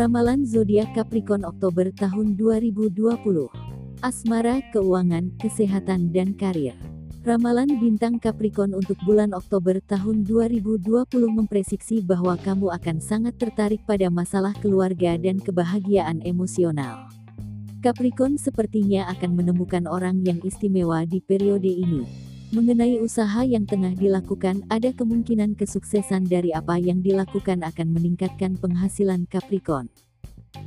Ramalan zodiak Capricorn Oktober tahun 2020. Asmara, keuangan, kesehatan dan karir. Ramalan bintang Capricorn untuk bulan Oktober tahun 2020 memprediksi bahwa kamu akan sangat tertarik pada masalah keluarga dan kebahagiaan emosional. Capricorn sepertinya akan menemukan orang yang istimewa di periode ini. Mengenai usaha yang tengah dilakukan, ada kemungkinan kesuksesan dari apa yang dilakukan akan meningkatkan penghasilan Capricorn.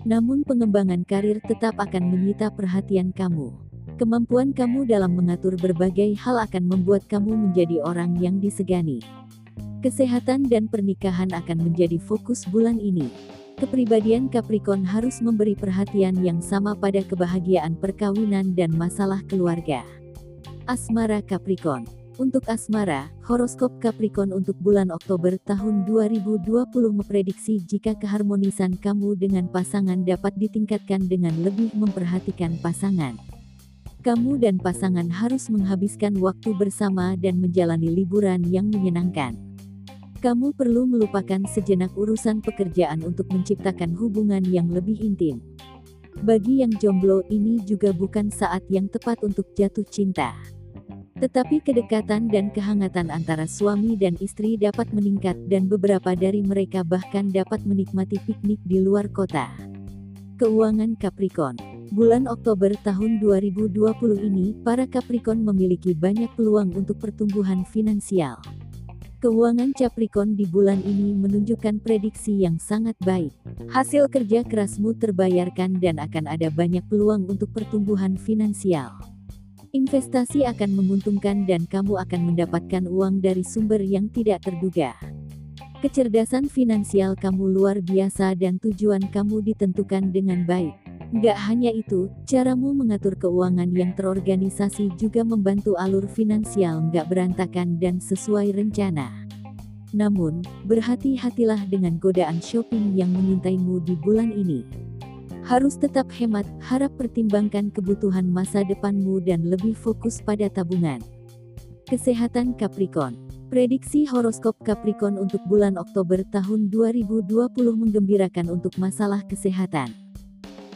Namun pengembangan karir tetap akan menyita perhatian kamu. Kemampuan kamu dalam mengatur berbagai hal akan membuat kamu menjadi orang yang disegani. Kesehatan dan pernikahan akan menjadi fokus bulan ini. Kepribadian Capricorn harus memberi perhatian yang sama pada kebahagiaan perkawinan dan masalah keluarga. Asmara Capricorn Untuk asmara, horoskop Capricorn untuk bulan Oktober tahun 2020 memprediksi jika keharmonisan kamu dengan pasangan dapat ditingkatkan dengan lebih memperhatikan pasangan. Kamu dan pasangan harus menghabiskan waktu bersama dan menjalani liburan yang menyenangkan. Kamu perlu melupakan sejenak urusan pekerjaan untuk menciptakan hubungan yang lebih intim. Bagi yang jomblo ini juga bukan saat yang tepat untuk jatuh cinta. Tetapi kedekatan dan kehangatan antara suami dan istri dapat meningkat dan beberapa dari mereka bahkan dapat menikmati piknik di luar kota. Keuangan Capricorn Bulan Oktober tahun 2020 ini, para Capricorn memiliki banyak peluang untuk pertumbuhan finansial. Keuangan Capricorn di bulan ini menunjukkan prediksi yang sangat baik. Hasil kerja kerasmu terbayarkan dan akan ada banyak peluang untuk pertumbuhan finansial. Investasi akan menguntungkan dan kamu akan mendapatkan uang dari sumber yang tidak terduga. Kecerdasan finansial kamu luar biasa dan tujuan kamu ditentukan dengan baik. Gak hanya itu, caramu mengatur keuangan yang terorganisasi juga membantu alur finansial gak berantakan dan sesuai rencana. Namun, berhati-hatilah dengan godaan shopping yang mengintaimu di bulan ini. Harus tetap hemat, harap pertimbangkan kebutuhan masa depanmu dan lebih fokus pada tabungan. Kesehatan Capricorn Prediksi horoskop Capricorn untuk bulan Oktober tahun 2020 menggembirakan untuk masalah kesehatan.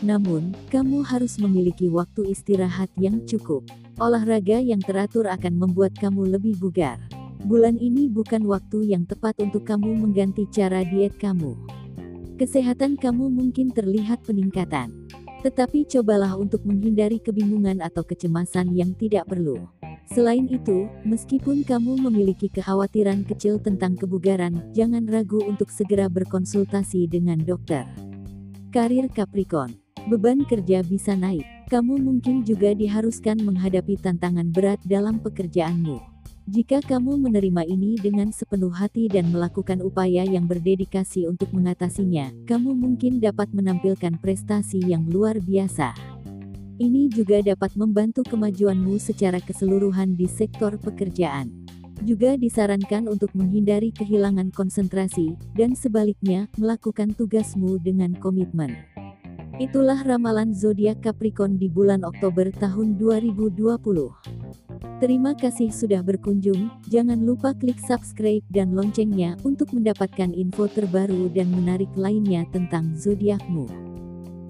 Namun, kamu harus memiliki waktu istirahat yang cukup. Olahraga yang teratur akan membuat kamu lebih bugar. Bulan ini bukan waktu yang tepat untuk kamu mengganti cara diet kamu. Kesehatan kamu mungkin terlihat peningkatan. Tetapi cobalah untuk menghindari kebingungan atau kecemasan yang tidak perlu. Selain itu, meskipun kamu memiliki kekhawatiran kecil tentang kebugaran, jangan ragu untuk segera berkonsultasi dengan dokter. Karir Capricorn Beban kerja bisa naik. Kamu mungkin juga diharuskan menghadapi tantangan berat dalam pekerjaanmu. Jika kamu menerima ini dengan sepenuh hati dan melakukan upaya yang berdedikasi untuk mengatasinya, kamu mungkin dapat menampilkan prestasi yang luar biasa. Ini juga dapat membantu kemajuanmu secara keseluruhan di sektor pekerjaan. Juga disarankan untuk menghindari kehilangan konsentrasi, dan sebaliknya, melakukan tugasmu dengan komitmen. Itulah ramalan zodiak Capricorn di bulan Oktober tahun 2020. Terima kasih sudah berkunjung, jangan lupa klik subscribe dan loncengnya untuk mendapatkan info terbaru dan menarik lainnya tentang zodiakmu.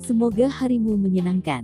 Semoga harimu menyenangkan.